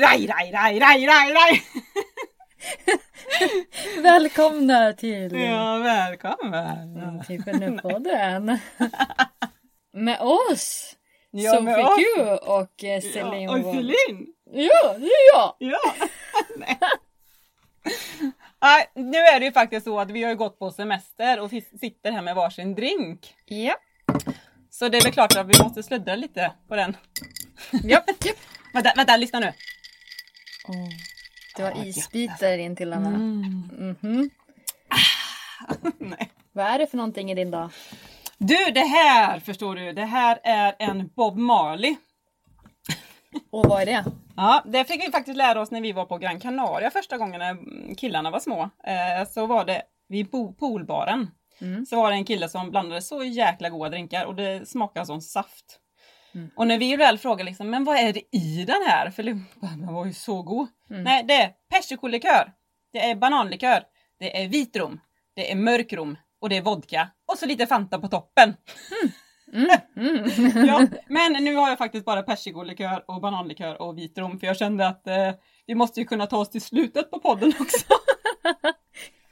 Raj, raj, raj, raj, raj, raj. Välkomna till Ja, välkommen. Tippenupodden. Med oss! Ja, Sofie med oss. Q och eh, Celine Ja, och Wall. Celine. Ja, det är jag! Ja. Nej. Nu är det ju faktiskt så att vi har gått på semester och sitter här med varsin drink. Ja. Så det är väl klart att vi måste sluddra lite på den. Japp, japp. Vänta, vänta, lyssna nu. Åh, det var Ah, isbitar in till denna. Mm. Mhm. Nej. Vad är det för någonting i din dag? Du, det här förstår du, det här är en Bob Marley. Och vad är det? Ja, det fick vi faktiskt lära oss när vi var på Gran Canaria första gången när killarna var små. Eh, så var det vid po- poolbaren. Mm. Så var det en kille som blandade så jäkla goda drinkar och det smakade som saft. Mm. Och när vi väl frågade liksom, men vad är det i den här? För den var ju så god. Mm. Nej, det är persikolikör. Det är bananlikör. Det är vitrom. Det är mörkrom. Och det är vodka. Och så lite Fanta på toppen. Mm. Mm. Ja, men nu har jag faktiskt bara persikolikör och bananlikör och vitrom för jag kände att eh, vi måste ju kunna ta oss till slutet på podden också.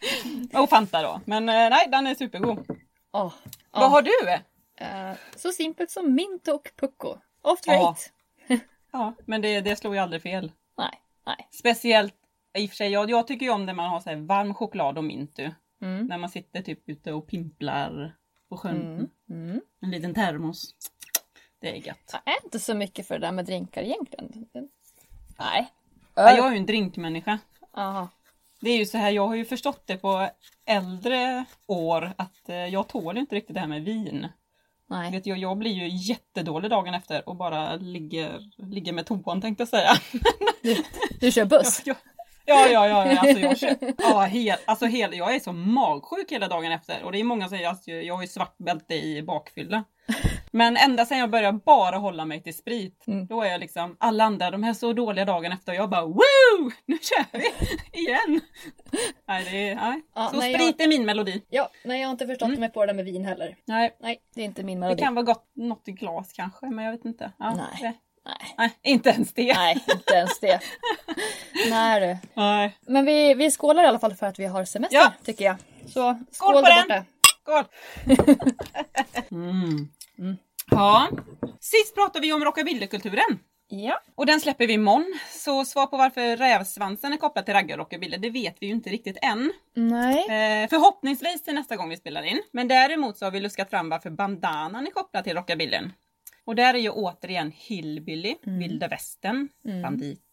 och Fanta då. Men eh, nej, den är supergod. Åh, Vad ja. har du? Eh, så simpelt som mint och pucko. Off Ja. rate. Ja, men det, det slår ju aldrig fel. Nej, nej. Speciellt i och för sig, jag, jag tycker ju om när man har så här varm choklad och mint. Mm. När man sitter typ ute och pimplar på sjön. Mm. Mm. En liten termos. Det är gött. Jag är inte så mycket för det där med drinkar egentligen. Nej. Ja, jag är ju en drinkmänniska. Aha. Det är ju så här, jag har ju förstått det på äldre år att eh, jag tål inte riktigt det här med vin. Nej. Vet jag, jag blir ju jättedålig dagen efter och bara ligger, ligger med toan tänkte jag säga. Du kör buss? Ja, ja, ja, ja, ja alltså, jag, kör, ja hel, alltså hel, jag är så magsjuk hela dagen efter och det är många som säger att jag har ju svart bälte i bakfylla. Men ända sedan jag började bara hålla mig till sprit, Mm. då är jag liksom alla andra, de här så dåliga dagen efter jag bara woo! Nu kör vi igen! Nej, det är, nej. Ja, så nej, sprit är min melodi. Ja, nej jag har inte förstått mig på det där med vin heller. Nej, Nej, det är inte min det melodi. kan vara gott, något i glas kanske, men jag vet inte. Ja, Nej. Det, Nej. nej, inte ens det. Nej, inte ens det. nej du. Nej. Men vi, vi skålar i alla fall för att vi har semester Ja. tycker jag. Så skål, Skål på den. borta. Skål! mm. Mm. Ja, sist pratade vi om rockabillykulturen. Ja. Och den släpper vi imorgon. Så svar på varför rävsvansen är kopplad till raggar och rockabilly, det vet vi ju inte riktigt än. Nej. Eh, förhoppningsvis till nästa gång vi spelar in. Men däremot så har vi luskat fram varför bandanan är kopplad till rockabillyn. Och där är ju återigen hillbilly, vilda västern, Mm.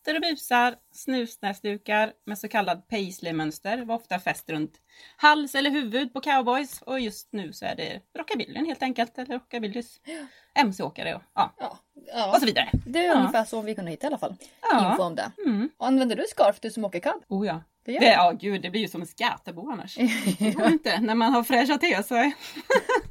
Banditer och busar, snusnäsdukar med så kallad paisley-mönster var ofta fäst runt hals eller huvud på cowboys och just nu så är det rockabillyn helt enkelt, eller rockabillys mc-åkare och, ja, Ja. ja. och så vidare. Det är Ja. ungefär så vi kunde hitta i alla fall. Ja. Info om det. Mm. Och använder du scarf du som åker cab? Oh ja. Det Det, ja gud, det blir ju som en skatebo annars. Det går inte när man har fräschat till sig.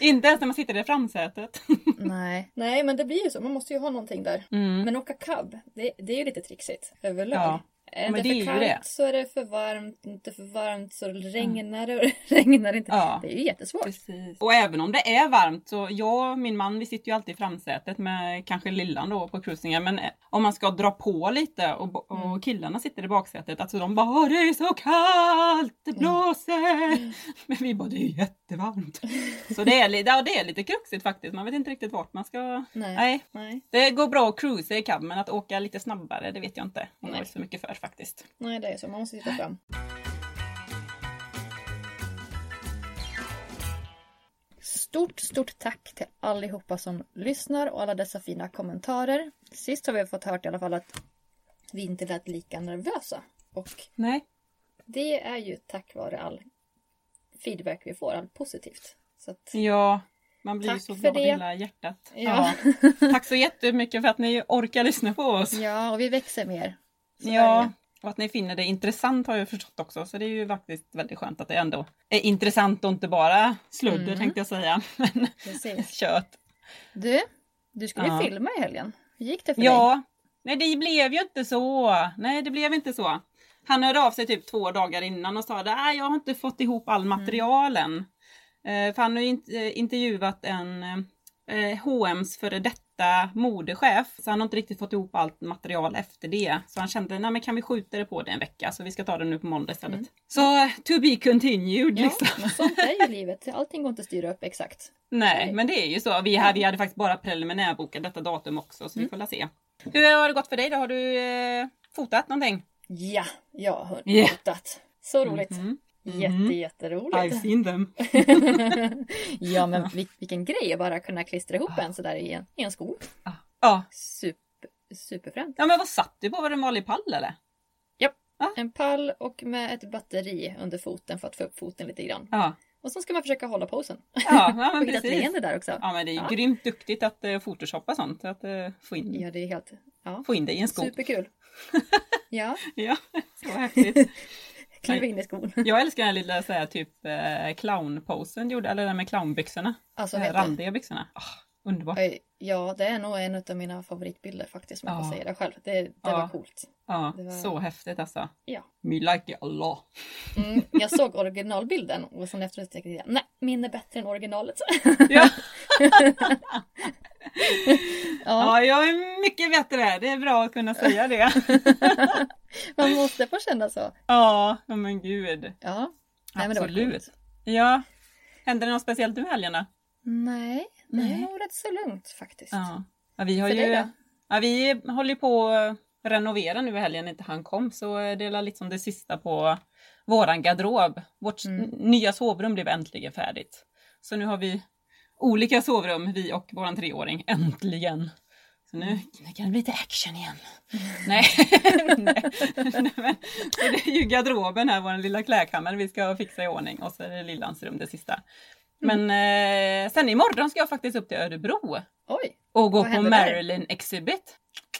inte ens när man sitter i framsätet. Nej. Nej men det blir ju så, man måste ju ha någonting där. Mm. Men åka cab, det, det är ju lite trixigt överlag. Ja, Är men det det är för kallt det. så är det för varmt, inte för varmt så regnar det och regnar inte. Ja. Det är ju jättesvårt. Precis. Och även om det är varmt så jag och min man vi sitter ju alltid i framsätet med kanske lillan då på cruisingen men eh, om man ska dra på lite och, och Mm. killarna sitter i baksätet alltså de bara "Åh, det är så kallt, det Mm. blåser. Men vi bara det är jättevarmt. Så det är, ja, det är lite kruxigt faktiskt, man vet inte riktigt vart man ska. Nej. Nej. Nej. Det går bra att cruisa i cab men att åka lite snabbare det vet jag inte om jag är så mycket för faktiskt. Nej, det är så. Man måste titta fram. Stort, stort tack till allihopa som lyssnar och alla dessa fina kommentarer. Sist har vi fått hört i alla fall att vi inte lät lika nervösa. Och Nej. det är ju tack vare all feedback vi får, all positivt. Att, Ja, Man blir Tack så glad i hela hjärtat. Ja. Tack så jättemycket för att ni orkar lyssna på oss. Ja, och vi växer mer. Ja, och att ni finner det intressant har jag förstått också. Så det är ju faktiskt väldigt skönt att det ändå är intressant och inte bara sludder Mm. tänkte jag säga. Men Precis. kött. Du, du skulle Ja. filma i helgen. Hur gick det för dig? Ja, nej det blev ju inte så. Nej, det blev inte så. Han hörde av sig typ två dagar innan och sa att jag har inte fått ihop all material än. Eh, för han har eh, intervjuat en eh, H&M's före detta modechef. Så han har inte riktigt fått ihop allt material efter det. Så han kände, nej men kan vi skjuta det på det en vecka? Så vi ska ta det nu på måndag istället. Så eh, to be continued Ja, liksom. men sånt är ju livet. Allting går inte att styra upp exakt. Nej, men det är ju så. Vi hade, vi hade faktiskt bara preliminärbokat detta datum också, så vi får la se. Hur har det gått för dig då? Har du eh, fotat någonting? Ja, jag har Yeah. fotat. Så roligt. Mhm. Jätte, Mhm. jätteroligt. I've seen them. ja, men vil- vilken grej att bara kunna klistra ihop en sådär i en, i en skol. Ja. Super, superfränt. ja, men vad satt du på? Var det en vanlig pall eller? En pall och med ett batteri under foten för att få upp foten lite grann. Ja, Och så ska man försöka hålla posen. ja, ja men och hitta ett precis. leende där också. Ja, men det är ju Ja. grymt duktigt att uh, photoshoppa sånt. Att uh, få, in, Ja, det är helt... Ja, få in det i en sko. superkul. Ja, Ja, så häftigt. Kliva in i skon. Jag älskar den lilla så här, typ uh, clownposen gjorde, eller den med clownbyxorna. Alltså, De randiga byxorna. Ah, underbart. Ja, det är nog en av mina favoritbilder faktiskt, om jag Ja. får säga det själv. Det, det Ja. var coolt. Ja, var- så häftigt alltså. Ja. Me like it a lot. Mm, jag såg originalbilden och sen efteråt tänkte jag, nej, min är bättre än originalet. Ja. ja, ja, jag är mycket bättre. Det är bra att kunna säga det. man måste få känna så. Ja, men gud. Ja, nej, Absolut. Ja. Hände det något speciellt nu då? Nej, det är nog rätt så lugnt faktiskt. Ja. ja vi har För ju... Ja, vi håller på att renovera nu i helgen inte han kom. Så det är liksom det sista på våran garderob. Vårt Mm. nya sovrum blev äntligen färdigt. Så nu har vi olika sovrum, vi och våran treåring. Äntligen! Så nu, Mm. nu kan det bli lite action igen. Nej. Nej. Nej, men, så det är ju garderoben här, vår lilla klädkammare vi ska fixa i ordning. Och så är det lillans rum det sista. Mm. Men eh, sen imorgon ska jag faktiskt upp till Örebro Oj, och gå på händer där? Marilyn Exhibit.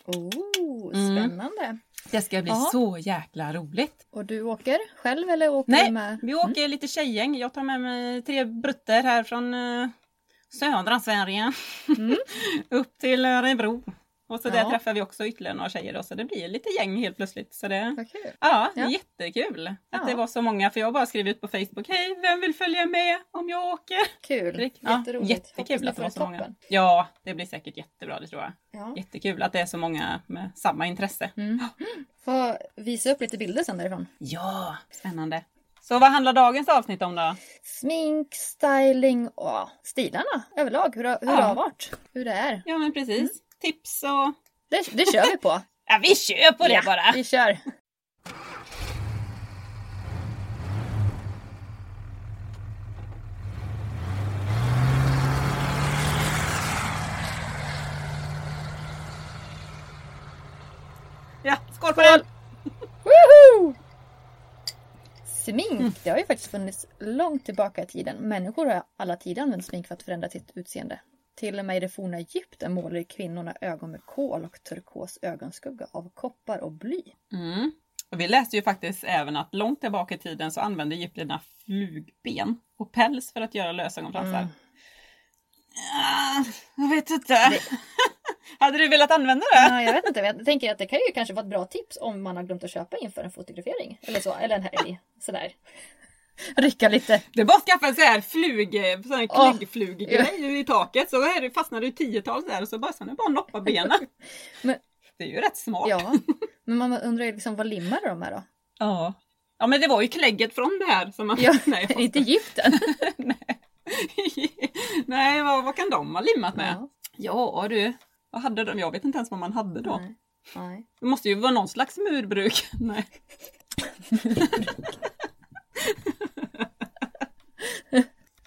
oh, Mm. spännande. Det ska bli Ja. så jäkla roligt. Och du åker själv eller åker Nej, du med? vi åker lite tjejgäng. Jag tar med mig tre brutter här från eh, södra Sverige. Mm. Upp till Örebro. Och så där Ja. träffar vi också ytterligare några tjejer då, så det blir lite gäng helt plötsligt. Så det, ja, Ja. jättekul att Ja. det var så många. För jag bara skrev ut på Facebook, hej vem vill följa med om jag åker? Kul, Ja, jätteroligt. Jättekul att det var så många. toppen. Ja, det blir säkert jättebra, det tror jag. Ja. Jättekul att det är så många med samma intresse. Mm. Får visa upp lite bilder sen därifrån. Ja, spännande. Så vad handlar dagens avsnitt om då? Smink, styling och stilarna överlag. Hur, hur Ja. det har varit. Hur det är. Ja men precis. Mm. Tips och... Det, det kör vi på. Ja vi kör på det Ja, bara! Vi kör. Ja, skål på den! Woho! Smink, det har ju faktiskt funnits långt tillbaka i tiden. Människor har alla tider använt smink för att förändra sitt utseende. Till och med i det forna Egypten målade kvinnorna ögon med kol och turkos ögonskugga av koppar och bly. Mm. Och vi läste ju faktiskt även att långt tillbaka i tiden så använde egyptierna flugben och päls för att göra lösögonfransar. Mm. Ja, jag vet inte. Hade du velat använda det? Ja, jag vet inte, jag tänker att det kan ju kanske vara ett bra tips om man har glömt att köpa inför en fotografering. Eller så, eller en helg. Sådär. Rycka lite. Det är bara att skaffa en sån här flug, sån här kläggfluggrej i taket så här fastnar det tiotals där och så bara, sen är det bara noppa benen. Men- Det är ju rätt smart. Ja, men man undrar ju liksom vad limmar de här då? Ja. Ja men det var ju klägget från det här som man... Ja, Nej, inte Egypten. Nej vad, vad kan de ha limmat med? Ja. Ja du, vad hade de? Jag vet inte ens vad man hade då. Nej. Nej. Det måste ju vara någon slags murbruk. Nej.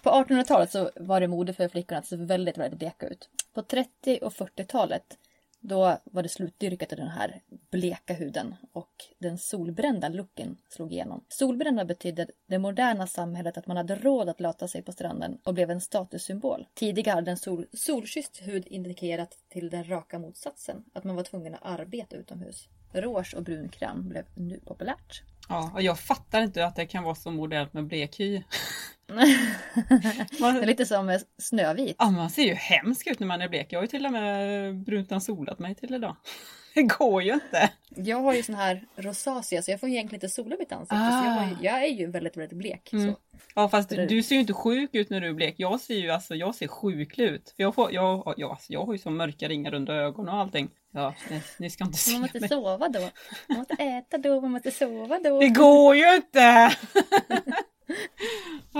På 1800-talet så var det mode för flickorna att se väldigt, väldigt bleka ut. På 30 och 40-talet då var det slutdyrkat i den här bleka huden och den solbrända looken slog igenom. Solbrända betydde det moderna samhället att man hade råd att lata sig på stranden och blev en statussymbol. Tidigare hade en sol, solkysst hud indikerat till den raka motsatsen, att man var tvungen att arbeta utomhus. Rouge och brunkräm blev nu populärt. Ja, och jag fattar inte att det kan vara så modernt med blek hy. det är lite som Snövit. Ja, man ser ju hemsk ut när man är blek. Jag har ju till och med brunt solat mig till idag. Det går ju inte. Jag har ju sån här rosacea så jag får egentligen inte sola mitt ansikte. Ah. Så jag, ju, jag, är ju väldigt, väldigt blek. Mm. Ja fast det... du ser ju inte sjuk ut när du är blek. Jag ser ju alltså, jag ser sjuklig ut. För jag, får, jag, jag, alltså, jag har ju så mörka ringar under ögonen och allting. Ja, ni, ni ska inte se Man måste mig. sova då. Man måste äta då, man måste sova då. Det går ju inte!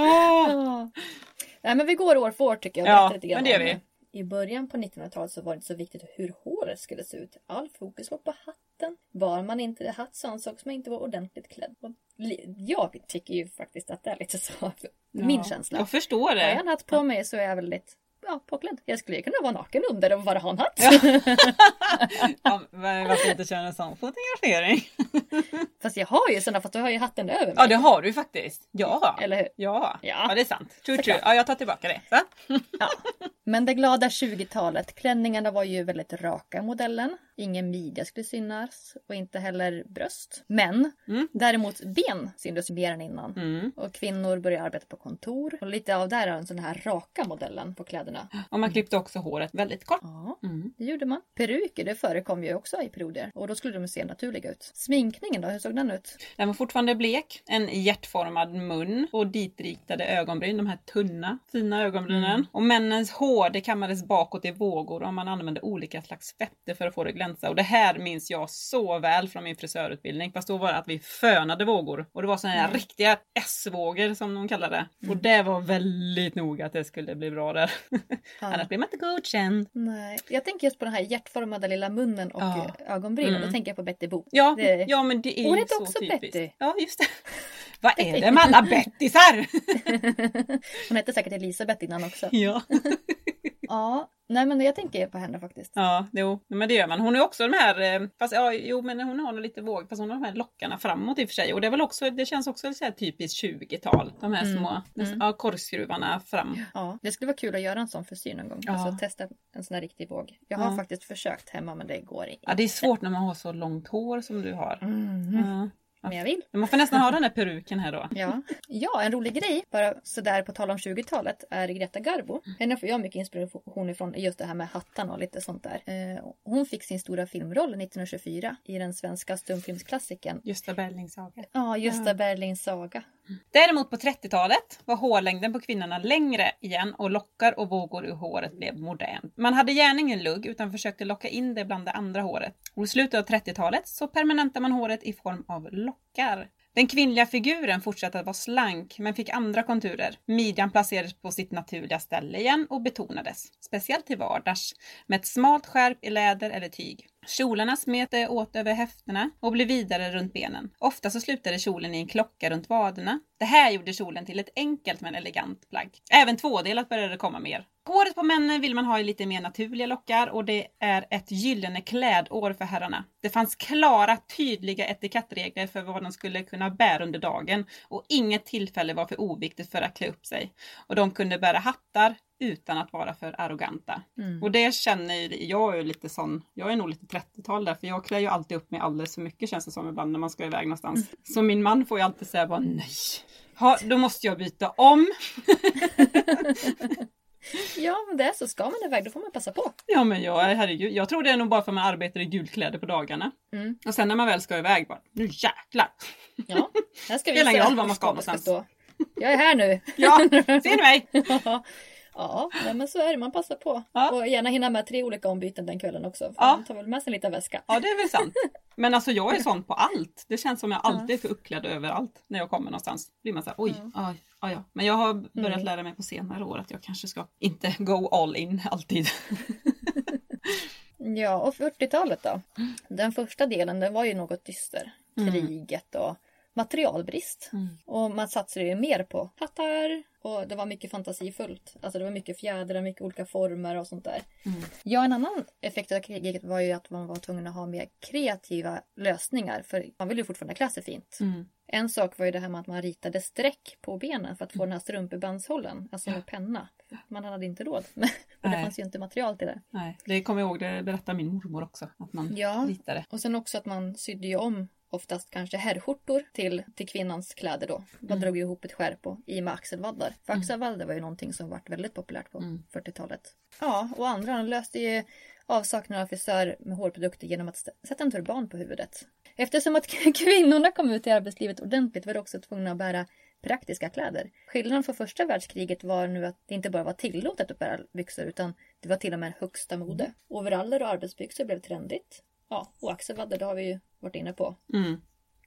oh. Nej men vi går år för år tycker jag. Ja, lite men det gör vi. I början på 1900-talet så var det inte så viktigt hur håret skulle se ut. All fokus var på hatten. Var man inte hatt så ansågs man inte vara ordentligt klädd. Och jag tycker ju faktiskt att det är lite så. Ja, min känsla. Jag förstår det. Har jag en hatt på mig så är jag väldigt ja, påklädd. Jag skulle kunna vara naken under och bara ha en hatt. Ja. ja, varför inte köra en sån fotografering? fast jag har ju sådana fast du har ju hatten över mig. Ja det har du faktiskt. Ja. Eller hur? Ja. ja. ja det är sant. True, true. Ja jag tar tillbaka det. Ja. Men det glada 20-talet. Klänningarna var ju väldigt raka modellen. Ingen midja skulle synas och inte heller bröst. Men mm. däremot ben syntes mer än innan. Mm. Och kvinnor började arbeta på kontor. Och lite av där är den sån här raka modellen på kläderna. Och man klippte också håret väldigt kort. Ja, mm. det gjorde man. Peruker det förekom ju också i perioder. Och då skulle de se naturliga ut. Sminkningen då, hur såg den ut? Den var fortfarande blek. En hjärtformad mun och ditriktade ögonbryn. De här tunna fina ögonbrynen. Mm. Och männens hår det kammades bakåt i vågor och man använde olika slags fetter för att få det glänsa. Och det här minns jag så väl från min frisörutbildning. Fast då var det att vi fönade vågor. Och det var sådana här mm. riktiga S-vågor som de kallade det. Mm. Och det var väldigt noga att det skulle bli bra där. Ja. Annars blir man inte godkänd. Nej, jag tänker just på den här hjärtformade lilla munnen och ja. ögonbrynen. Mm. Då tänker jag på Betty Boop. Ja, det... ja men det är Hon ju så också typiskt. Betty. Ja, just det. Vad är det med alla Bettysar? Hon hette säkert Elisabeth innan också. Ja. Ja, nej men jag tänker på henne faktiskt. Ja, jo, men det gör man. Hon är också de här, eh, fast ja, jo men hon har nog lite våg, fast hon har de här lockarna framåt i och för sig. Och det är väl också, det känns också så här typiskt 20-tal. De här mm. små, mm. ja, korgskruvarna fram. Ja, det skulle vara kul att göra en sån frisyr någon gång. Ja. Alltså testa en sån här riktig våg. Jag har ja. faktiskt försökt hemma men det går inte. Ja, det är svårt när man har så långt hår som du har. Mm. Ja. Men jag vill. Man får nästan ha den där peruken här då. Ja. ja, en rolig grej, bara sådär på tal om 20-talet, är Greta Garbo. Henne får jag mycket inspiration ifrån just det här med hattarna och lite sånt där. Eh, hon fick sin stora filmroll 1924 i den svenska stumfilmsklassikern Gösta Berlings saga. Ja, Gösta ja. Berlings saga. Däremot på 30-talet var hårlängden på kvinnorna längre igen och lockar och vågor ur håret blev modernt. Man hade gärna ingen lugg utan försökte locka in det bland det andra håret. Och i slutet av 30-talet så permanentade man håret i form av lockar. Den kvinnliga figuren fortsatte att vara slank men fick andra konturer. Midjan placerades på sitt naturliga ställe igen och betonades, speciellt till vardags, med ett smalt skärp i läder eller tyg. Kjolarna smet åt över höfterna och blev vidare runt benen. Ofta så slutade kjolen i en klocka runt vaderna. Det här gjorde kjolen till ett enkelt men elegant plagg. Även tvådelat började komma mer. Håret på männen vill man ha i lite mer naturliga lockar och det är ett gyllene klädår för herrarna. Det fanns klara, tydliga etikettregler för vad de skulle kunna bära under dagen och inget tillfälle var för oviktigt för att klä upp sig. Och de kunde bära hattar, utan att vara för arroganta. Mm. Och det känner jag är lite sån, jag är nog lite 30-tal där för jag klär ju alltid upp mig alldeles för mycket känns det som ibland när man ska iväg någonstans. Mm. Så min man får ju alltid säga bara nej, ha, då måste jag byta om. ja men det är så, ska man iväg då får man passa på. Ja men jag, herregud, jag tror det är nog bara för att man arbetar i gulkläder på dagarna. Mm. Och sen när man väl ska iväg bara, nu jäklar! Ja, här ska vi Spelar ingen roll var man ska någonstans. Jag är här nu! Ja, ser ni mig? Ja, nej, men så är det. Man passar på. Ja. Och gärna hinna med tre olika ombyten den kvällen också. För ja. Man tar väl med sig en liten väska. Ja, det är väl sant. Men alltså jag är sån på allt. Det känns som jag alltid är för uppklädd överallt när jag kommer någonstans. Blir man så här, oj, ja. Aj, aj, ja. Men jag har börjat mm. lära mig på senare år att jag kanske ska inte go all in alltid. ja, och 40-talet då? Den första delen, den var ju något dyster. Mm. Kriget och materialbrist. Mm. Och man satsade ju mer på hattar, Och det var mycket fantasifullt. Alltså det var mycket fjädrar, mycket olika former och sånt där. Mm. Ja, en annan effekt av kriget var ju att man var tvungen att ha mer kreativa lösningar. För man ville ju fortfarande klä sig fint. Mm. En sak var ju det här med att man ritade streck på benen för att få den här strumpebandshållen. Alltså med penna. Man hade inte råd. och det fanns ju inte material till det. Nej, det kommer jag ihåg, det berättade min mormor också. Att man Ja. ritade. Och sen också att man sydde ju om oftast kanske herrskjortor till, till kvinnans kläder då. Man Mm. drog ihop ett skärp på, i med axelvaddar. För axelvaddar var ju någonting som varit väldigt populärt på Mm. 40-talet. Ja, och andra löste ju avsaknaden av frisör med hårprodukter genom att sätta en turban på huvudet. Eftersom att kvinnorna kom ut i arbetslivet ordentligt var de också tvungna att bära praktiska kläder. Skillnaden för första världskriget var nu att det inte bara var tillåtet att bära byxor utan det var till och med högsta mode. Overaller och arbetsbyxor blev trendigt. Ja, och axelvaddar det har vi ju varit inne på. Mm.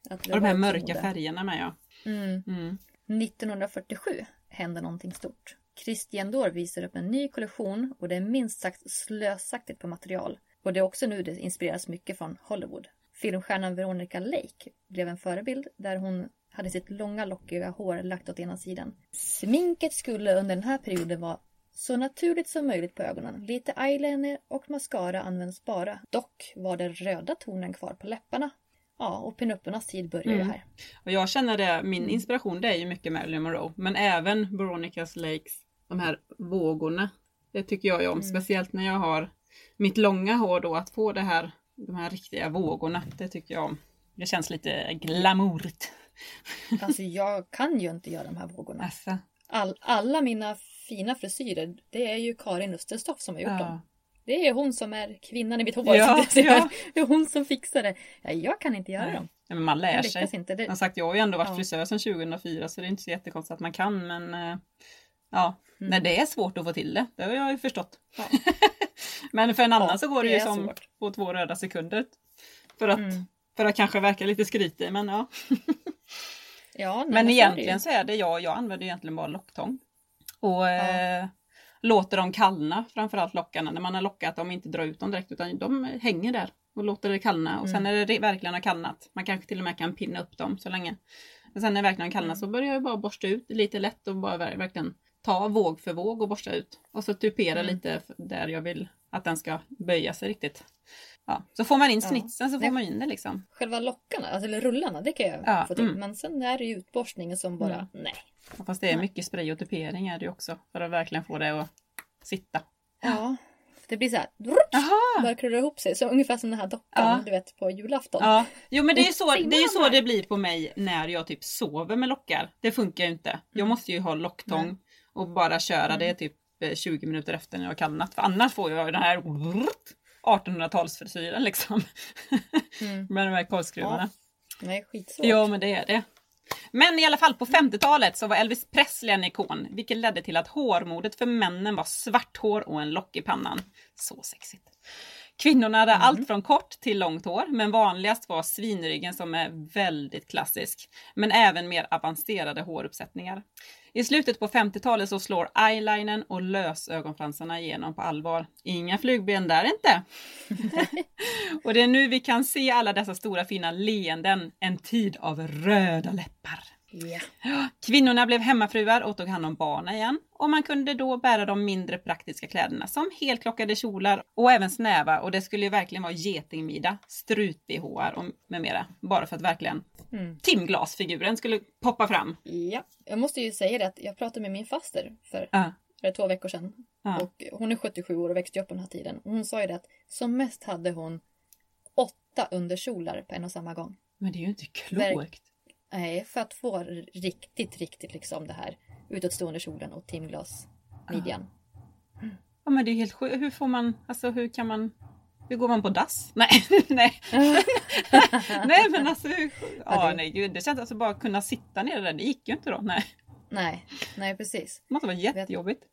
Och de här också mörka mode. färgerna med ja. Mm. Mm. 1947 hände någonting stort. Christian Dior visar upp en ny kollektion och det är minst sagt slösaktigt på material. Och det är också nu det inspireras mycket från Hollywood. Filmstjärnan Veronica Lake blev en förebild där hon hade sitt långa lockiga hår lagt åt ena sidan. Sminket skulle under den här perioden vara så naturligt som möjligt på ögonen. Lite eyeliner och mascara används bara. Dock var den röda tonen kvar på läpparna. Ja, och pinuppernas tid börjar ju Mm. här. Och jag känner det, min Mm. inspiration det är ju mycket Marilyn Monroe. Men även Veronicas Lakes, de här vågorna. Det tycker jag ju om, Mm. speciellt när jag har mitt långa hår då, att få det här, de här riktiga vågorna. Det tycker jag om. Det känns lite glamourigt. Alltså jag kan ju inte göra de här vågorna. Alltså, All, alla mina fina frisyrer, det är ju Karin Österstoff som har gjort dem. ja. Det är hon som är kvinnan i mitt hår. Ja, säga. ja. Det är hon som fixar det. Ja, jag kan inte göra Nej. dem. Men man lär sig. inte. Det, Som sagt, jag har ju ändå varit Ja. frisör sedan 2004 så det är inte så jättekonstigt att man kan men eh, ja, Mm. nej, det är svårt att få till det. Det har jag ju förstått. Men för en annan så går det, det ju som svårt. på två röda sekunder. För att, Mm. för att kanske verka lite skrytig men ja. ja, Men det egentligen så är det jag, jag använder egentligen bara locktång. Och eh, låter dem kallna, framförallt lockarna. När man har lockat dem, inte dra ut dem direkt utan de hänger där och låter det kallna. Och sen Mm. när det verkligen har kallnat, man kanske till och med kan pinna upp dem så länge. Men sen när det verkligen har kallnat Mm. så börjar jag bara borsta ut lite lätt och bara ver- verkligen ta våg för våg och borsta ut. Och så tupera Mm. lite där jag vill att den ska böja sig riktigt. Ja. Så får man in Ja. snitsen så får man in det liksom. Själva lockarna, alltså, eller rullarna, det kan jag Ja, få till. mm. Men sen är det ju utborstningen som bara, Mm. nej. Ja, Fast det är mycket spray och tupering är det ju också. För att verkligen få det att sitta. Ja. Det blir så här, Jaha! bara krullar ihop sig. Så ungefär som den här dockan, Ja. du vet, på julafton. Ja, jo men det är så, det, är så det blir på mig när jag typ sover med lockar. Det funkar ju inte. Jag Mm. måste ju ha locktång och bara köra Mm. det typ eh, 20 minuter efter när jag har kallnat. För annars får jag den här 1800-talsfrisyren liksom. Mm. Med de här korvskruvarna. Nej, skitsvårt. Ja men det är det. Men i alla fall på 50-talet så var Elvis Presley en ikon, vilket ledde till att hårmodet för männen var svart hår och en lock i pannan. Så sexigt. Kvinnorna hade allt från kort till långt hår, men vanligast var svinryggen som är väldigt klassisk. Men även mer avancerade håruppsättningar. I slutet på 50-talet så slår eyelinern och lösögonfransarna igenom på allvar. Inga flugben där inte! och det är nu vi kan se alla dessa stora fina leenden, en tid av röda läppar. Ja. Kvinnorna blev hemmafruar och tog hand om barnen igen och man kunde då bära de mindre praktiska kläderna som helklockade kjolar och även snäva och det skulle ju verkligen vara getingmidja, strut-bh och med mera. Bara för att verkligen Mm. timglasfiguren skulle poppa fram. ja. Jag måste ju säga det att jag pratade med min faster för, Ja. för två veckor sedan. Ja. Och hon är 77 år och växte upp på den här tiden. Hon sa ju det att som mest hade hon åtta underkjolar på en och samma gång. Men det är ju inte Verk- klokt. Nej, för att få riktigt, riktigt liksom det här utåtstående kjolen och timglasmidjan. Ja men det är helt sjukt. Hur får man, alltså hur kan man, hur går man på dass? Nej, nej. nej men alltså hur, ja det- nej gud det känns alltså bara att kunna sitta ner där, det gick ju inte då. Nej, nej, nej precis. det måste vara jättejobbigt.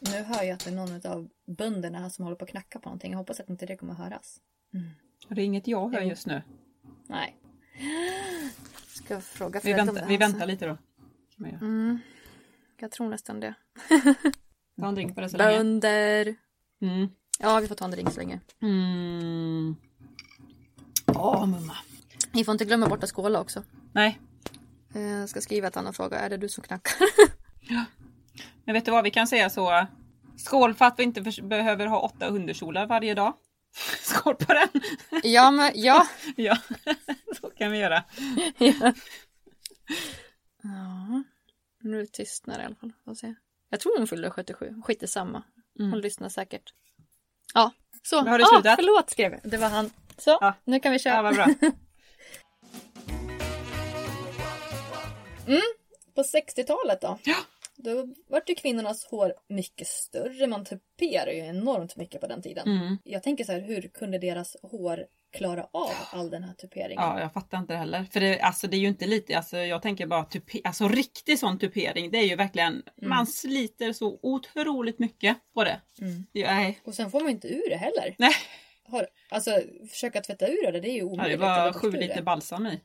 Nu hör jag att det är någon av bönderna som håller på att knacka på någonting. Jag hoppas att inte det kommer att höras. Och det är inget jag hör just nu. Nej. Ska jag fråga Vi väntar, det vi väntar lite då. Mm. Jag tror nästan det. Ta en drink på det så länge. Bönder. Mm. Ja, vi får ta en drink så länge. Mm. Åh mumma. Ni får inte glömma bort att skåla också. Nej, Jag ska skriva ett annat fråga. Är det du som knackar? Men vet du vad, vi kan säga så. Skål för att vi inte behöver ha åtta underkjolar varje dag. Skål på den! ja, men ja. ja, så kan vi göra. ja. Ja, nu tystnar det i alla fall. Får se. Jag tror hon fyllde 77. Skit i samma. Hon Mm. lyssnar säkert. Ja, så. Har du ah, slutat? förlåt skrev jag. Det var han. Så, Ja. nu kan vi köra. Ja, vad bra. På 60-talet då? Ja. Då var ju kvinnornas hår mycket större. Man tuperade ju enormt mycket på den tiden. Mm. Jag tänker så här, hur kunde deras hår klara av all den här tuperingen? Ja, jag fattar inte heller. För det, alltså, det är ju inte lite, alltså, jag tänker bara tupe, alltså riktig sån tupering. Det är ju verkligen, man sliter så otroligt mycket på det. Mm. Ja. Och sen får man inte ur det heller. Nej, Har, alltså försöka tvätta ur det, det är ju ja, omöjligt. det att var sju det. liter balsam i.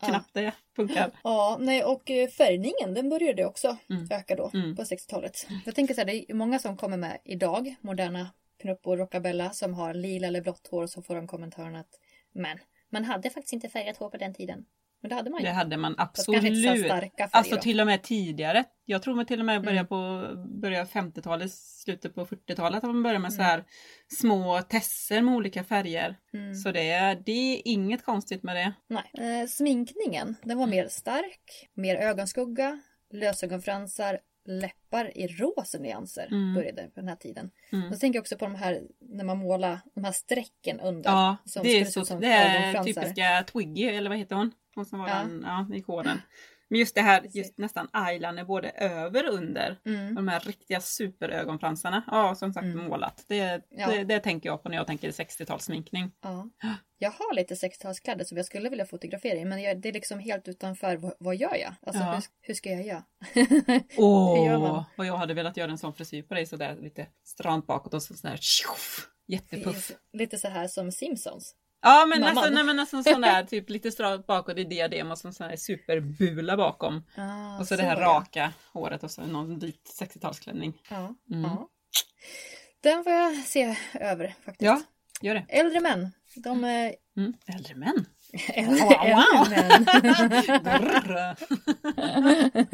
Ja. Knappt det funkar. Ja, nej och eh, färgningen den började också Mm. öka då Mm. på 60-talet. Jag tänker så här, det är många som kommer med idag, moderna pinuppor, rockabella som har lila eller blått hår och så får de kommentaren att men man hade faktiskt inte färgat hår på den tiden. Men det hade man ju. Det hade man så absolut. Alltså till och med tidigare. Jag tror man till och med började Mm. på börja 50-talet, slutet på 40-talet. Att man började med så Mm. här små tesser med olika färger. Mm. Så det, är- det är inget konstigt med det. Nej. Eh, sminkningen, den var mer stark, mer ögonskugga, lösögonfransar, läppar i rosa nyanser Mm. började på den här tiden. Mm. Och så tänker också på de här, när man målar de här strecken under. Ja, det är, så, det är typiska Twiggy, eller vad heter hon? Hon som var Ja. den, ja, i kåren. Men just det här, just nästan eyeliner både över och under. Mm. De här riktiga superögonfransarna. Ja, som sagt Mm. målat. Det, Ja. det, det tänker jag på när jag tänker 60-talssminkning. Ja. Jag har lite 60-talskläder som jag skulle vilja fotografera i men jag, det är liksom helt utanför. Vad, vad gör jag? Alltså Ja. hur, hur ska jag göra? Åh, gör vad jag hade velat göra en sån frisyr på dig sådär lite stramt bakåt och så sån här tjoff, jättepuff. lite så här som Simpsons. Ja men Mamman. nästan, nej, men nästan sån där typ lite stramt bakåt i diadem och så sån här superbula bakom. Ah, och så, det här raka håret och så någon vit 60-talsklänning. Ja, Mm. ja. Den får jag se över faktiskt. Ja, gör det. Äldre män. De är Mm. Äldre män. äldre, Wow, wow. äldre män.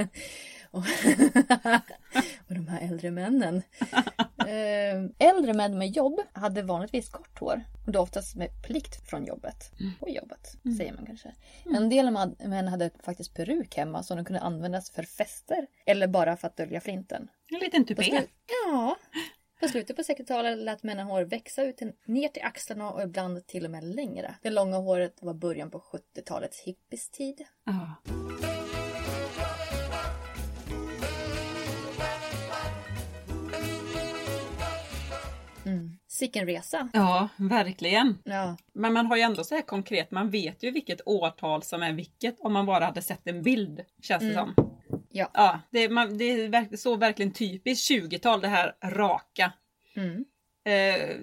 Och, och de här äldre männen. Eh, äldre män med jobb hade vanligtvis kort hår. Och då oftast med plikt från jobbet. På jobbet, Mm. säger man kanske. En del män hade faktiskt peruk hemma som de kunde användas för fester. Eller bara för att dölja flinten. En liten tupé. ja. På slutet på 60-talet lät männen hår växa ut ner till axlarna och ibland till och med längre. Det långa håret var början på 70-talets hippies tid. Ja. Sicken resa. ja, verkligen. Ja. Men man har ju ändå så här konkret, man vet ju vilket årtal som är vilket om man bara hade sett en bild, känns det Mm. som. Ja. Ja, det, man, det är verk, så verkligen typiskt 20-tal, det här raka. Mm. Eh,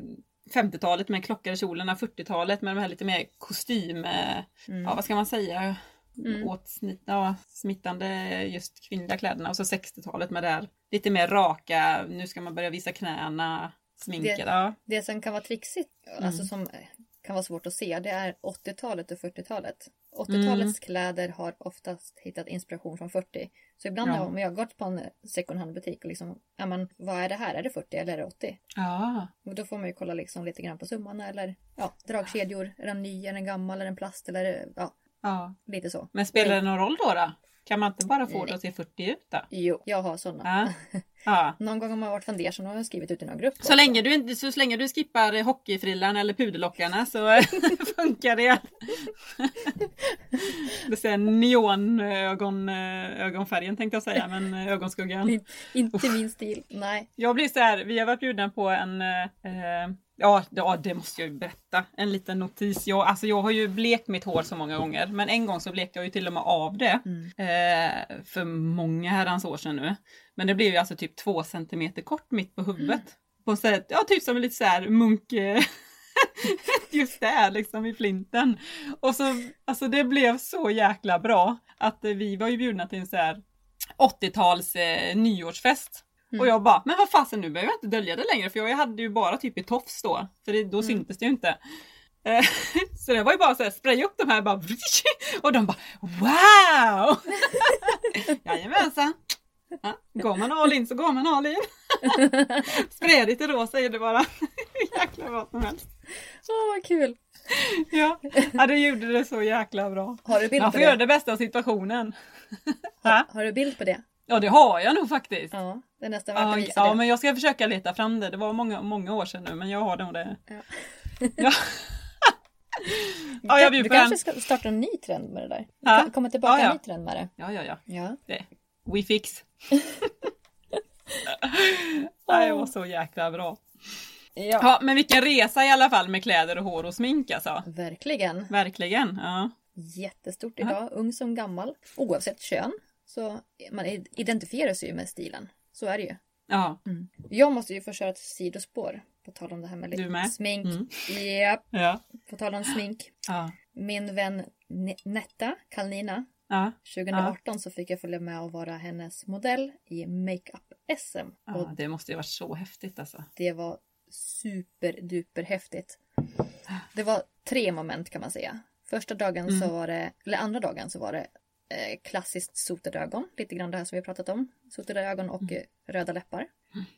50-talet med klockade kjolarna, 40-talet med de här lite mer kostym, eh, Mm. ja vad ska man säga, Mm. åtsnitt, ja, smittande just kvinnliga kläderna. Och så 60-talet med det här lite mer raka, nu ska man börja visa knäna, sminket. Det- Ja. Det som kan vara trixigt, Mm. alltså som kan vara svårt att se, det är 80-talet och 40-talet. 80-talets Mm. kläder har oftast hittat inspiration från 40. Så ibland Ja. om jag gått på en second hand butik och liksom, ja men vad är det här? Är det 40 eller är det 80? ja. Och då får man ju kolla liksom lite grann på summan eller ja, dragkedjor. Är den ny, är den gammal, är den plast eller ja, ja. lite så. Men spelar det någon roll då? då? Kan man inte bara få det att se 40 ut då? Jo, jag har sådana. Ja. ja. Någon gång har man varit fundersam och har jag skrivit ut i någon grupp. Så länge, du inte, så länge du skippar hockeyfrillan eller pudellockarna så funkar det. Det ser neonögon, ögonfärgen tänkte jag säga, men ögonskuggan. In- Inte min stil. Nej. Jag blir så här, vi har varit bjudna på en, eh, eh, ja, ja det måste jag ju berätta, en liten notis. Jag, alltså jag har ju blekt mitt hår så många gånger, men en gång så blekte jag ju till och med av det. Mm. Eh, för många herrans år sedan nu. Men det blev ju alltså typ två centimeter kort mitt på huvudet. På sätt, ja typ som lite så här munk... eh, Just där liksom i flinten. Och så, alltså det blev så jäkla bra att vi var ju bjudna till en så här 80-tals eh, nyårsfest. Mm. Och jag bara, men vad fasen nu behöver jag inte dölja det längre för jag hade ju bara typ i tofs då. För det, då Mm. syntes det ju inte. Eh, Så det var ju bara så här, spraya upp de här bara och de bara wow! Jajamensan! Ja, går man all in så går man all in. Spraya lite rosa är det bara. Jäkla vad som helst. Åh vad kul! Ja, ja du gjorde det så jäkla bra. Har du bild Man på får göra det? det bästa av situationen. Ja, Har du bild på det? Ja det har jag nog faktiskt. Ja, det är nästan värt att Ja, visa ja det. men jag ska försöka leta fram det. Det var många, många år sedan nu men jag har nog det. Ja. Ja. ja, jag du kanske en. ska starta en ny trend med det där. Du Ja. kan komma tillbaka Ja, ja. en ny trend med det. Ja, ja, ja. Ja. Det. We fix. Nej, det var så jäkla bra. Ja. Ja, men vilken resa i alla fall med kläder och hår och smink alltså. Verkligen. Verkligen. Ja. Jättestort idag, ung som gammal. Oavsett kön. Så man identifierar sig ju med stilen. Så är det ju. Ja. Jag måste ju få köra ett sidospår. På tal om det här med lite smink. Mm. Japp, Ja. på tal om smink. Ja. Min vän Ne- Netta Kalnina. Ja. 2018 så fick jag följa med och vara hennes modell i Makeup-SM. Ja. Det måste ju varit så häftigt alltså. det var superduper häftigt. Det var tre moment kan man säga. Första dagen så Mm. var det, eller andra dagen så var det klassiskt sotade ögon. Lite grann det här som vi har pratat om. Sotade ögon och Mm. eh, röda läppar.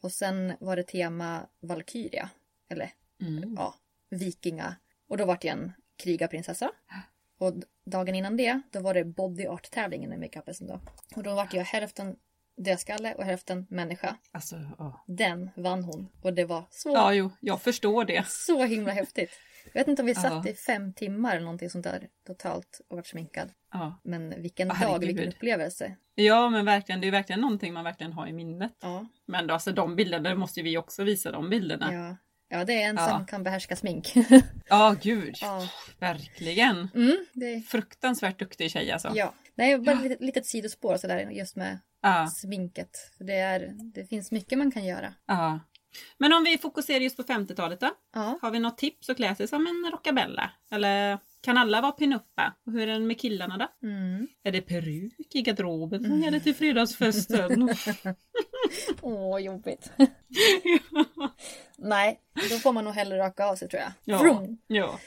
Och sen var det tema Valkyria. Eller Mm. ja, vikinga. Och då var det en krigarprinsessa. Och dagen innan det, då var det body art tävlingen i makeupen då. Och då var jag hälften dödskalle och hälften människa. Alltså, ja. Den vann hon. Och det var så, Ja, jo, jag förstår det. så himla häftigt. Jag vet inte om vi satt Ja. i fem timmar eller någonting sånt där totalt och varit sminkad. Ja. Men vilken Ja, dag, vilken upplevelse. ja, men verkligen. Det är verkligen någonting man verkligen har i minnet. Ja, Men då, alltså de bilderna, det måste vi också visa de bilderna. ja. ja det är en Ja. som kan behärska smink. Ja, gud. ja. Verkligen. Mm, det, Fruktansvärt duktig tjej alltså. ja. Nej, bara ett litet, litet sidospår sådär just med Ja, sminket. För det, är, det finns mycket man kan göra. ja. Men om vi fokuserar just på 50-talet då? Ja. Har vi något tips att klä sig som en rockabella? Eller kan alla vara pinuppa? Och hur är det med killarna då? Mm. Är det peruk i garderoben som gäller till fredagsfesten? Åh, jobbigt. Nej, då får man nog hellre raka av sig tror jag. ja. Vroom. ja.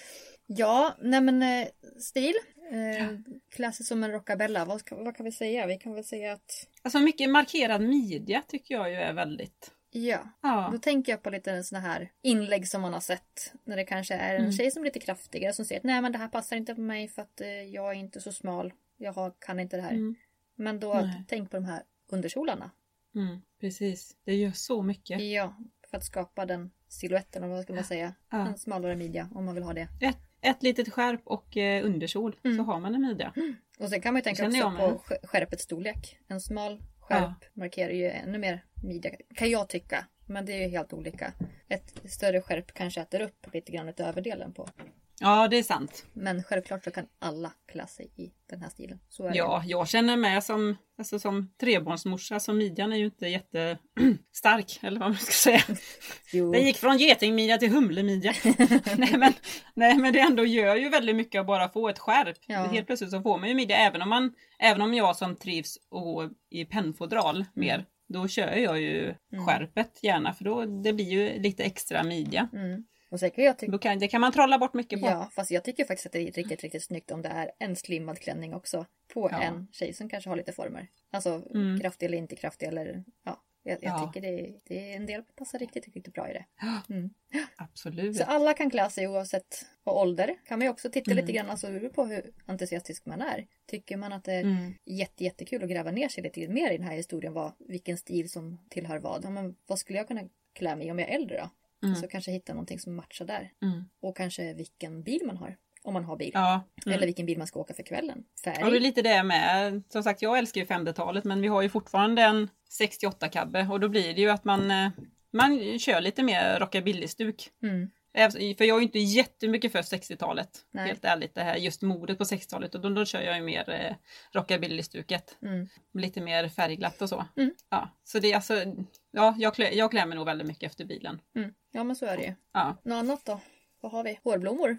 Ja, nej men eh, stil. Eh, klassiskt som en rockabella. Vad, vad kan vi säga? Vi kan väl säga att Alltså mycket markerad midja tycker jag ju är väldigt... ja. Ja. Då tänker jag på lite såna här inlägg som man har sett. När det kanske är en Mm. tjej som är lite kraftigare som säger att nej men det här passar inte på mig för att eh, jag är inte så smal. Jag har, kan inte det här. Mm. Men då Nej. tänk på de här underkjolarna. Mm, precis. Det gör så mycket. Ja, för att skapa den siluetten, eller vad ska man säga. Ja. En smalare midja om man vill ha det. Ett, ett litet skärp och eh, underkjol Mm. så har man en midja. Och sen kan man ju tänka också på sk- skärpets storlek. En smal skärp markerar ju ännu mer midja, kan jag tycka. Men det är ju helt olika. Ett större skärp kanske äter upp lite grann av överdelen på. Ja, det är sant. Men självklart så kan alla klä sig i den här stilen. Är det. Ja, jag känner med som, alltså som trebarnsmorsa så midjan är ju inte jättestark, eller vad man ska säga. Jo. Det gick från getingmidja till humlemidja. nej, men, nej men det ändå gör ju väldigt mycket att bara få ett skärp. Ja. Helt plötsligt så får man ju midja, även om, man, även om jag som trivs och gå i pennfodral mer, då kör jag ju Mm. skärpet gärna för då det blir ju lite extra midja. Mm. Och sen kan jag tycka kan, det kan man trolla bort mycket på. Ja, fast jag tycker faktiskt att det är riktigt, riktigt snyggt om det är en slimmad klänning också. På Ja. en tjej som kanske har lite former. Alltså Mm. kraftig eller inte kraftig eller ja. Jag, jag Ja. tycker det, det är en del passar riktigt, riktigt bra i det. Mm. Absolut. Så alla kan klä sig oavsett och ålder. Kan man ju också titta Mm. lite grann alltså, på hur entusiastisk man är. Tycker man att det är Mm. jätte, jättekul att gräva ner sig lite mer i den här historien. Vad, vilken stil som tillhör vad. Ja, men vad skulle jag kunna klä mig i om jag är äldre då? Mm. Så kanske hitta någonting som matchar där. Mm. Och kanske vilken bil man har. Om man har bil. Ja. Mm. Eller vilken bil man ska åka för kvällen. Färg. Ja, det är lite det med. Som sagt, jag älskar ju 50-talet men vi har ju fortfarande en 68-kabbe och då blir det ju att man, eh, man kör lite mer rockabilly-stuk. Mm. Även- För jag är ju inte jättemycket för 60-talet. Nej. Helt ärligt, det här just modet på 60-talet. Och då, då kör jag ju mer eh, rockabilly-stuket. Mm. Lite mer färgglatt och så. Mm. Ja, så det är alltså, ja, jag, klä, jag klär mig nog väldigt mycket efter bilen. Mm. Ja men så är det ju. Ja. Något annat då? Vad har vi? Hårblommor.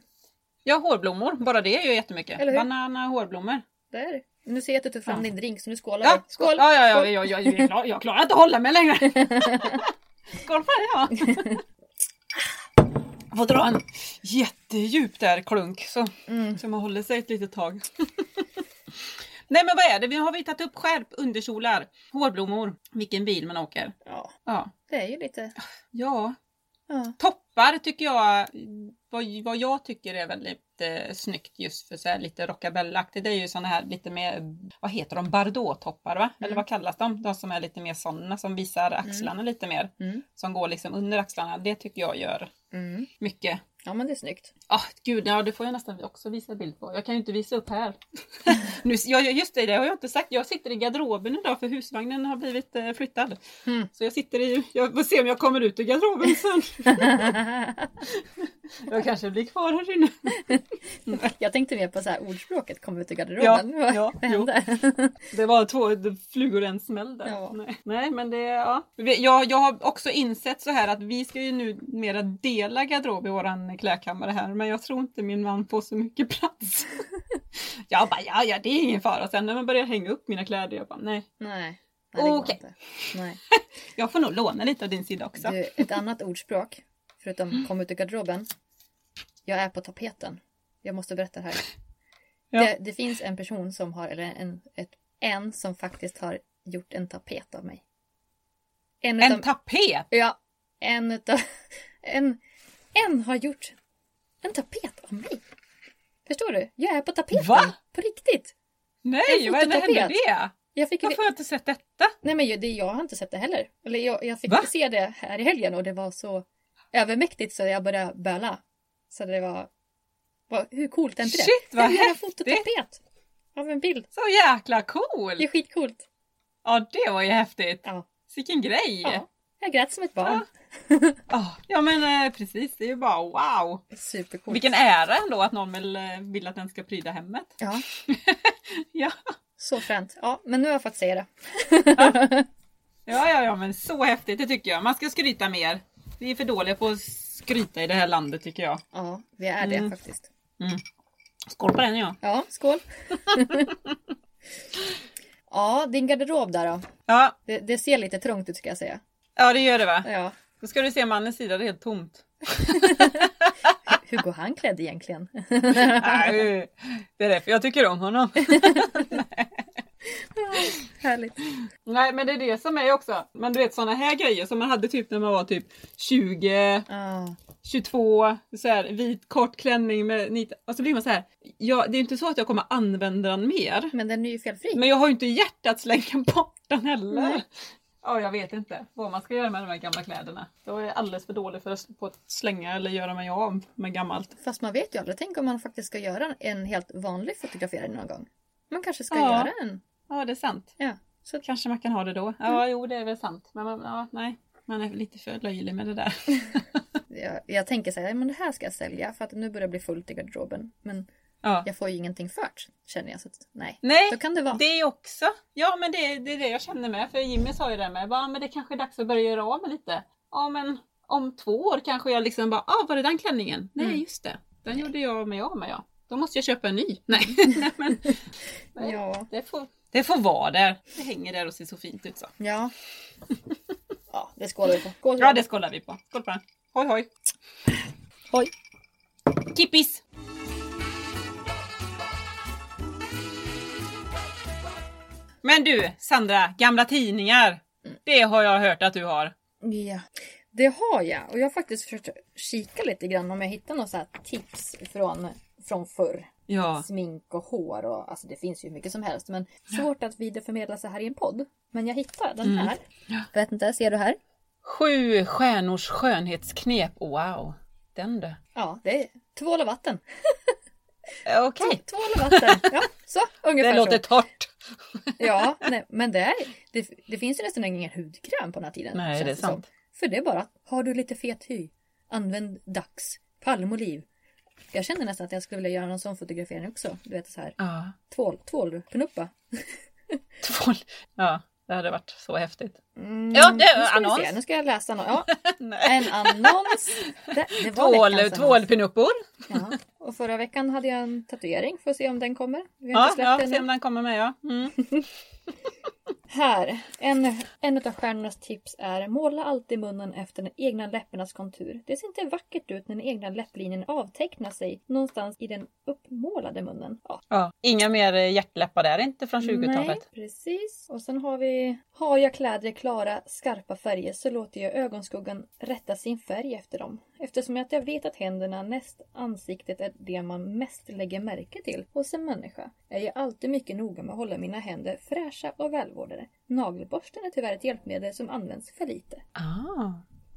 ja, hårblommor, bara det är ju jättemycket. Eller hur? Banana hårblommor. Där. Nu ser jag att du tog fram Ja. din drink så nu skålar Ja, vi. Skål! Ja, ja, ja, Skål! jag, jag, jag, är klar, jag klarar inte att hålla mig längre. Skål på det ja. Får dra en jättedjup där klunk så, Mm. så man håller sig ett litet tag. Nej men vad är det? Vi har vi tagit upp skärp, underkjolar, hårblommor, vilken bil man åker. Ja, Ja. det är ju lite... ja. Ja. Toppar tycker jag, vad, vad jag tycker är väldigt eh, snyggt just för så här lite rockabellaktigt. Det är ju såna här lite mer, vad heter de, Bardot-toppar va? Eller Mm. vad kallas de? De som är lite mer sådana som visar axlarna lite mer. Mm. Som går liksom under axlarna. Det tycker jag gör Mm. mycket. Ja, men det är snyggt. Ah, gud, ja det får jag nästan också visa bild på. Jag kan ju inte visa upp här. nu, ja, just det, det har jag inte sagt. Jag sitter i garderoben idag för husvagnen har blivit eh, flyttad. Mm. Så jag sitter i, jag får se om jag kommer ut ur garderoben sen. jag kanske blir kvar här inne. jag tänkte mer på så här ordspråket, kom ut ur garderoben. Ja, ja, Vad hände? Det var två flugor en smäll där. Ja. Nej. Nej men det, ja. Jag, jag har också insett så här att vi ska ju nu mera dela garderob i våran klädkammare här men jag tror inte min man får så mycket plats. jag bara ja, ja det är ingen fara. Sen när man börjar hänga upp mina kläder jag bara nej. Nej. Nej, Okej. Nej. Jag får nog låna lite av din sida också. Du, ett annat ordspråk, förutom kom ut ur garderoben. Jag är på tapeten. Jag måste berätta det här. Ja. Det, det finns en person som har, eller en, ett, en som faktiskt har gjort en tapet av mig. En, En utav, tapet! Ja, en utav, en, en har gjort en tapet av mig. Förstår du? Jag är på tapeten. Va? På riktigt. Nej, vad hände det? Jag fick, Varför har jag inte sett detta? nej men det, jag har inte sett det heller. Eller jag, jag fick Va? se det här i helgen och det var så övermäktigt så jag började böla. Så det var, var hur coolt är inte det? Shit vad Jag häftigt! fototapet av en bild. Så jäkla cool! Det är skitcoolt. Ja det var ju häftigt. Ja. Vilken grej! ja. Jag grät som ett barn. Ah, ja men eh, precis, det är ju bara wow! Supercoolt. Vilken ära ändå att någon vill, eh, att den ska pryda hemmet. Ja, Ja. så fränt. Ja, men nu har jag fått säga det. ja, ja, ja, men så häftigt, det tycker jag. Man ska skryta mer. Vi är för dåliga på att skryta i det här landet tycker jag. Ja, vi är det Mm. faktiskt. Skål på den ja. Ja, skål. ja, din garderob där då. Ja, Det, det ser lite trångt ut ska jag säga. ja det gör det va? Ja. Då ska du se mannens sida, det är helt tomt. Hur går han klädd egentligen? Nej, det är därför jag tycker om honom. Härligt. Nej men det är det som är också. Men du vet sådana här grejer som man hade typ när man var typ 20, Ja. 22, så här, vit kort klänning med nit. Och så blir man så här. Ja, det är inte så att jag kommer använda den mer. Men den är ju felfri. Men jag har ju inte hjärtat att slänga bort den heller. Nej. Ja, jag vet inte vad man ska göra med de här gamla kläderna. Jag är alldeles för dålig för att, på att slänga eller göra mig av med gammalt. Fast man vet ju aldrig. Tänk om man faktiskt ska göra en helt vanlig fotografering någon gång. Man kanske ska Ja. göra en. Ja, det är sant. Ja. Så, Kanske man kan ha det då. Ja, jo, det är väl sant. Men man, ja, nej, man är lite för löjlig med det där. jag, jag tänker så här, men det här ska jag sälja för att nu börjar det bli fullt i garderoben. Men Ja. jag får ju ingenting fört känner jag. Så att, nej. Nej, Så kan det vara. det är också. Ja, men det, det är det jag känner med. För Jimmy sa ju det med. Ja, men det kanske är dags att börja göra av med lite. Ja, men om två år kanske jag liksom bara, ah, var det den klänningen? Nej, Mm. just det. Den gjorde jag mig av med, ja. Då måste jag köpa en ny. Nej, nej men nej, Ja. det, får, det får vara där. Det hänger där och ser så fint ut så. Ja. Ja, det skålar vi på. Skål. Ja, det skålar vi på. Skål på den. Hoj, hoj. Oj. Kippis! Men du, Sandra, gamla tidningar. Det har jag hört att du har. Ja, det har jag. Och jag har faktiskt försökt kika lite grann om jag hittar några tips från, från förr. Ja. Smink och hår och alltså det finns ju mycket som helst. Men svårt att vidareförmedla så här i en podd. Men jag hittade den Mm. här. Ja. Vet inte, ser du här? Sju stjärnors skönhetsknep. Wow. Den du. Ja, det är tvål och vatten. Okej. Tvål och vatten. Ja, så ungefär Det låter så. torrt. Ja, nej, men det, är, det, det finns ju nästan ingen hudkräm på den här tiden. Nej, det är som. sant. För det är bara, har du lite fet hy, använd Dax, palmoliv. Jag känner nästan att jag skulle vilja göra någon sån fotografering också. Du vet så här, Ja. tvål, tvålknuppa. Tvål. Ja, det hade varit så häftigt. Mm, Ja, det nu ska annons. nu ska jag läsa någon. Ja, en annons. Det, Tvål, tvålpinuppor. Ja, och förra veckan hade jag en tatuering, får se om den kommer. Vi har Ja, inte släppt ja, den se om den kommer med ja. Mm. Här, en, en av stjärnornas tips är måla alltid munnen efter den egna läpparnas kontur. Det ser inte vackert ut när den egna läpplinjen avtecknar sig någonstans i den uppmålade munnen. Ja, Ja. Inga mer eh, hjärtläppar där inte från 20-talet. Nej, precis. Och sen har vi Har jag kläder i klara, skarpa färger så låter jag ögonskuggan rätta sin färg efter dem. Eftersom att jag vet att händerna näst ansiktet är det man mest lägger märke till hos en människa är jag alltid mycket noga med att hålla mina händer fräscha och välvårdade. Nagelborsten är tyvärr ett hjälpmedel som används för lite. Ah.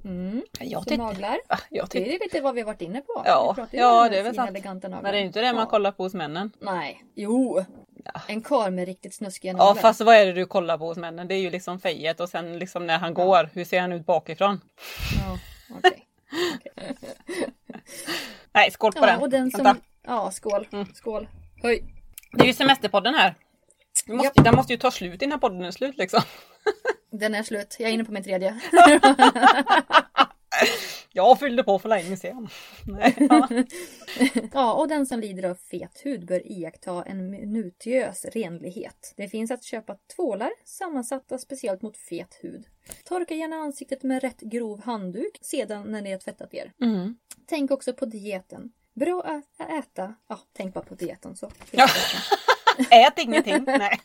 Mm. Jag Så naglar, Ah, jag det är lite vad vi har varit inne på. Ja, Vi ja, det är väl sant. naglar. Men det är inte det man Ja. kollar på hos männen. Nej, jo. Ja. En karl med riktigt snuskiga Ja naglar. fast vad är det du kollar på hos männen? Det är ju liksom fejet och sen liksom när han går, hur ser han ut bakifrån? Ja, okej. Nej, skål på Ja, den. och den som... Vänta. Ja, skål. Mm. Skål. Höj. Det är ju semesterpodden här. Vi måste, Japp. Den måste ju ta slut innan podden är slut liksom. Den är slut. Jag är inne på min tredje. Jag fyllde på för länge sedan. Nej, ja. Ja, och den som lider av fet hud bör iaktta en minutiös renlighet. Det finns att köpa tvålar sammansatta speciellt mot fet hud. Torka gärna ansiktet med rätt grov handduk sedan när ni har tvättat er. mm. Tänk också på dieten. Bra att äta. Ja, tänk bara på dieten så. Ja. Ät ingenting. Nej.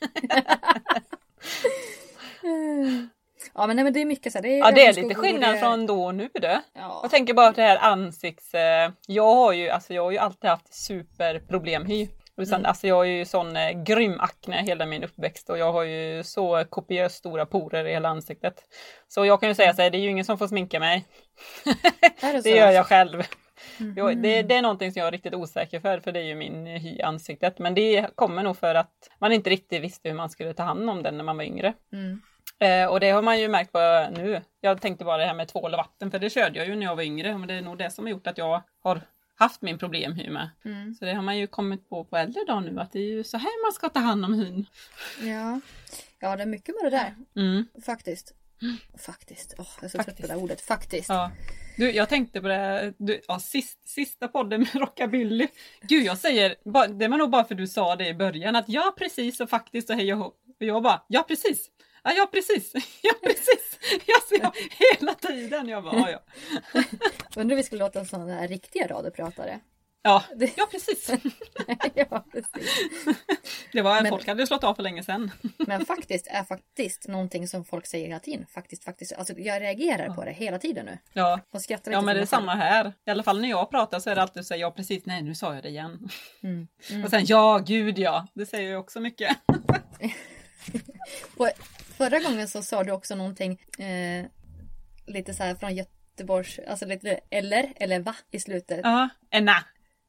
Ja men, nej, men det är mycket så här. Det är Ja det är lite skillnad det från då och nu det. Ja. Jag tänker bara på det här ansikts... eh, Jag har ju, alltså jag har ju alltid haft superproblemhy. Sen, Mm. Alltså jag har ju sån eh, grym akne hela min uppväxt och jag har ju så kopiöst stora porer i hela ansiktet. Så jag kan ju säga så här, det är ju ingen som får sminka mig. Det? Det gör jag själv. Mhm. Jag, det, det är någonting som jag är riktigt osäker för, för det är ju min hy i ansiktet. Men det kommer nog för att man inte riktigt visste hur man skulle ta hand om den när man var yngre. Mm. Eh, och det har man ju märkt på nu. Jag tänkte bara det här med tvål och vatten, för det körde jag ju när jag var yngre. Men det är nog det som har gjort att jag har haft min problemhy med. Mm. Så det har man ju kommit på på äldre dagar nu, att det är ju så här man ska ta hand om hyn. Ja. ja, det är mycket med det där. Mm. Faktiskt. Faktiskt. Åh, jag är så trött på Faktiskt. det ordet. Faktiskt. Ja. Du, jag tänkte på det, du, ja, sist, sista podden med Rockabilly. Gud, jag säger, det var nog bara för du sa det i början, att ja precis och faktiskt och hej och. Och jag bara, ja precis. Ja, ja precis, ja precis. Jag ser hela tiden. Jag bara, ja, ja. Undrar om vi skulle låta sådana här riktiga radiopratare. Ja, ja precis. ja, precis. Det var, Men- folk hade slått av för länge sedan. Men faktiskt är faktiskt någonting som folk säger hela tiden. Faktiskt, faktiskt. Alltså jag reagerar på det hela tiden nu. Ja, Och skrattar ja men det är samma här. I alla fall när jag pratar så är det alltid så här, ja precis, nej nu sa jag det igen. Mm. Mm. Och sen ja, gud ja, det säger jag också mycket. Och förra gången så sa du också någonting eh, lite så här från Göteborgs, alltså lite eller, eller va i slutet. Ja, enna.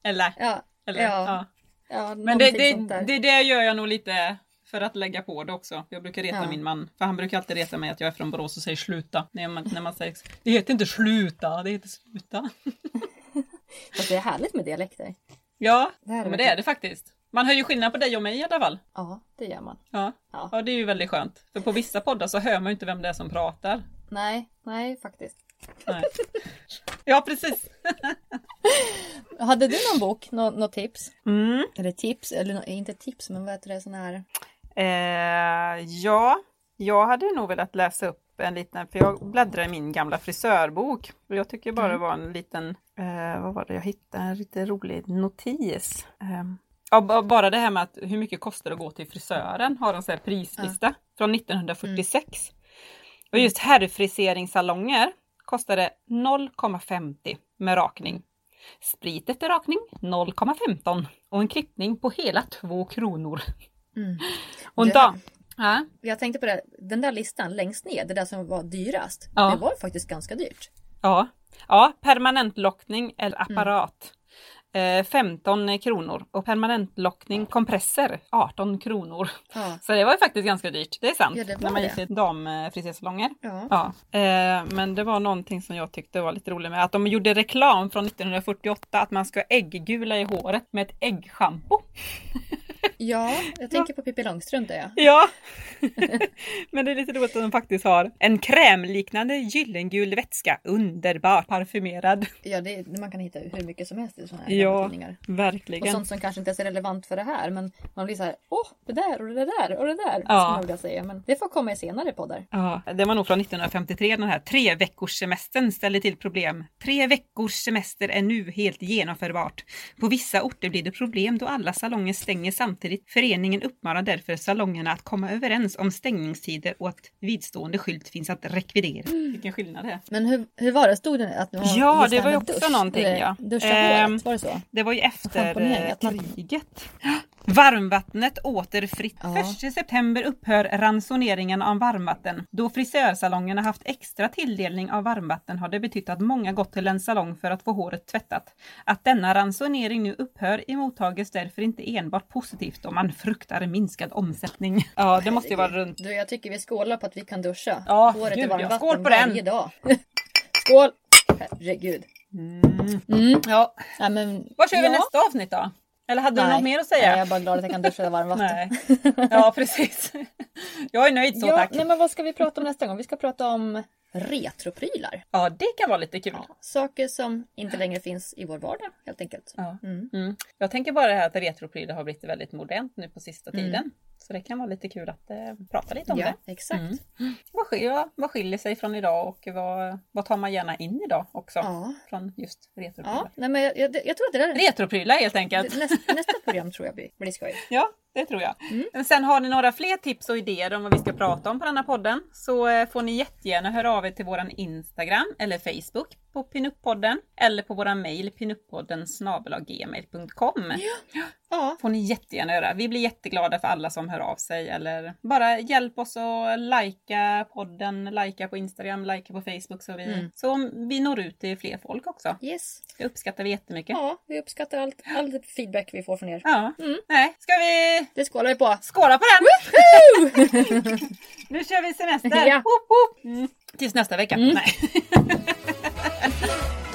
Eller, Ja, eller, ja. ja. ja Men det, det, det, det gör jag nog lite för att lägga på det också. Jag brukar reta Ja. min man, för han brukar alltid reta mig att jag är från Borås och säger sluta. När man, när man säger, det heter inte sluta, det heter sluta. Fast det är härligt med dialekter. Ja, Det men det är det faktiskt. Man hör ju skillnad på dig och mig i alla fall. Ja, det gör man. Ja. Ja. ja, det är ju väldigt skönt. För på vissa poddar så hör man ju inte vem det är som pratar. Nej, nej faktiskt. Nej. Ja, precis. Hade du någon bok, nå något tips? Mm. Eller tips, eller nå- inte tips men vad heter det sån här? Eh, ja, jag hade nog velat läsa upp en liten, för jag bläddrar i min gamla frisörbok. Och jag tycker bara det var en liten, eh, vad var det jag hittade, en lite rolig notis. Eh, ja, ba- bara det här med att hur mycket kostar det att gå till frisören, har de så här prislista från 1946. Och just herrfriseringssalonger kostade 0,50 med rakning. Sprit efter rakning 0,15 och en klippning på hela 2 kronor. Mm. Och dam. Ja. Jag tänkte på det, den där listan längst ner, det där som var dyrast. Ja. Det var faktiskt ganska dyrt. Ja, ja permanentlockning eller apparat. Eh, 15 kronor och permanentlockning kompresser 18 kronor. Ja. Så det var ju faktiskt ganska dyrt, det är sant. Ja, det när man gick till damfrisersalonger. Ja. Ja, eh, men det var någonting som jag tyckte var lite roligt med att de gjorde reklam från 1948 att man ska ägggula i håret med ett äggschampo. Ja, jag tänker på Pippi Långstrump där ja. Ja, men det är lite roligt att de faktiskt har en krämliknande gyllengul vätska, underbart parfymerad. Ja, det, man kan hitta hur mycket som helst i sådana här Ja, tidningar. verkligen. Och sånt som kanske inte är så relevant för det här men man blir så här, åh, det där och det där och det där. Ja. Skulle jag säga. Men det får komma i senare poddar. Ja, det var nog från 1953 den här tre veckors semestern ställer till problem. Tre veckors semester är nu helt genomförbart. På vissa orter blir det problem då alla salonger stänger samtidigt. Föreningen uppmanar därför salongerna att komma överens om stängningstider och att vidstående skylt finns att rekvidera. Vilken skillnad det är. Men hur, hur var det? Stod det att var Ja, det var ju också någonting, eller ja. Duscha Ehm, håret, var det så? Det var ju efter eh, att man- kriget. Varmvattnet åter fritt. Ja. 1 september upphör ransoneringen av varmvatten. Då frisörsalongerna haft extra tilldelning av varmvatten har det betytt att många gått till en salong för att få håret tvättat. Att denna ransonering nu upphör emottages därför inte enbart positivt om man fruktar minskad omsättning. Ja, det måste ju vara runt. Du, jag tycker vi skålar på att vi kan duscha Ja, håret gud, ja. varmvatten Skål på den. varje dag. Skål! Herregud. Mm. Mm. Ja, Ja, men, vad kör vi ja. nästa avsnitt då? Eller hade du Nej. något mer att Nej, säga? jag är bara glad att jag kan duscha i varmvatten. Nej. Ja, precis. Jag är nöjd så ja, tack. nej, men vad ska vi prata om nästa gång? Vi ska prata om retroprylar. Ja, det kan vara lite kul. Ja, saker som inte längre finns i vår vardag helt enkelt. Ja. Mm. Mm. Jag tänker bara det här att retroprylar har blivit väldigt modernt nu på sista Mm. tiden. Så det kan vara lite kul att eh, prata lite om Ja, det. exakt. Mm. Vad, skiljer, vad skiljer sig från idag och vad, vad tar man gärna in idag också? Ja. Från just Ja, retroprylar. nej, men jag, jag, jag tror att det där Retroprylar helt enkelt. nästa, nästa program tror jag blir, blir skoj. Ja, det tror jag. Mm. Men sen har ni några fler tips och idéer om vad vi ska prata om på den här podden så eh, får ni jättegärna höra av er till våran Instagram eller Facebook på Pinuppodden eller på våran mail pinuppodden snabel-gmail.com. Ja, får ni jättegärna göra. Vi blir jätteglada för alla som hör av sig eller bara hjälp oss att likea podden, likea på Instagram, likea på Facebook så vi, Mm. så vi når ut till fler folk också. yes. Det uppskattar vi jättemycket. Ja, vi uppskattar allt, all feedback vi får från er. Ja. Mm. Nej, ska vi Det skålar vi på. skåla på den? nu kör vi semester! Ja. Woop, woop. Mm. Tills nästa vecka. Mm. Nej.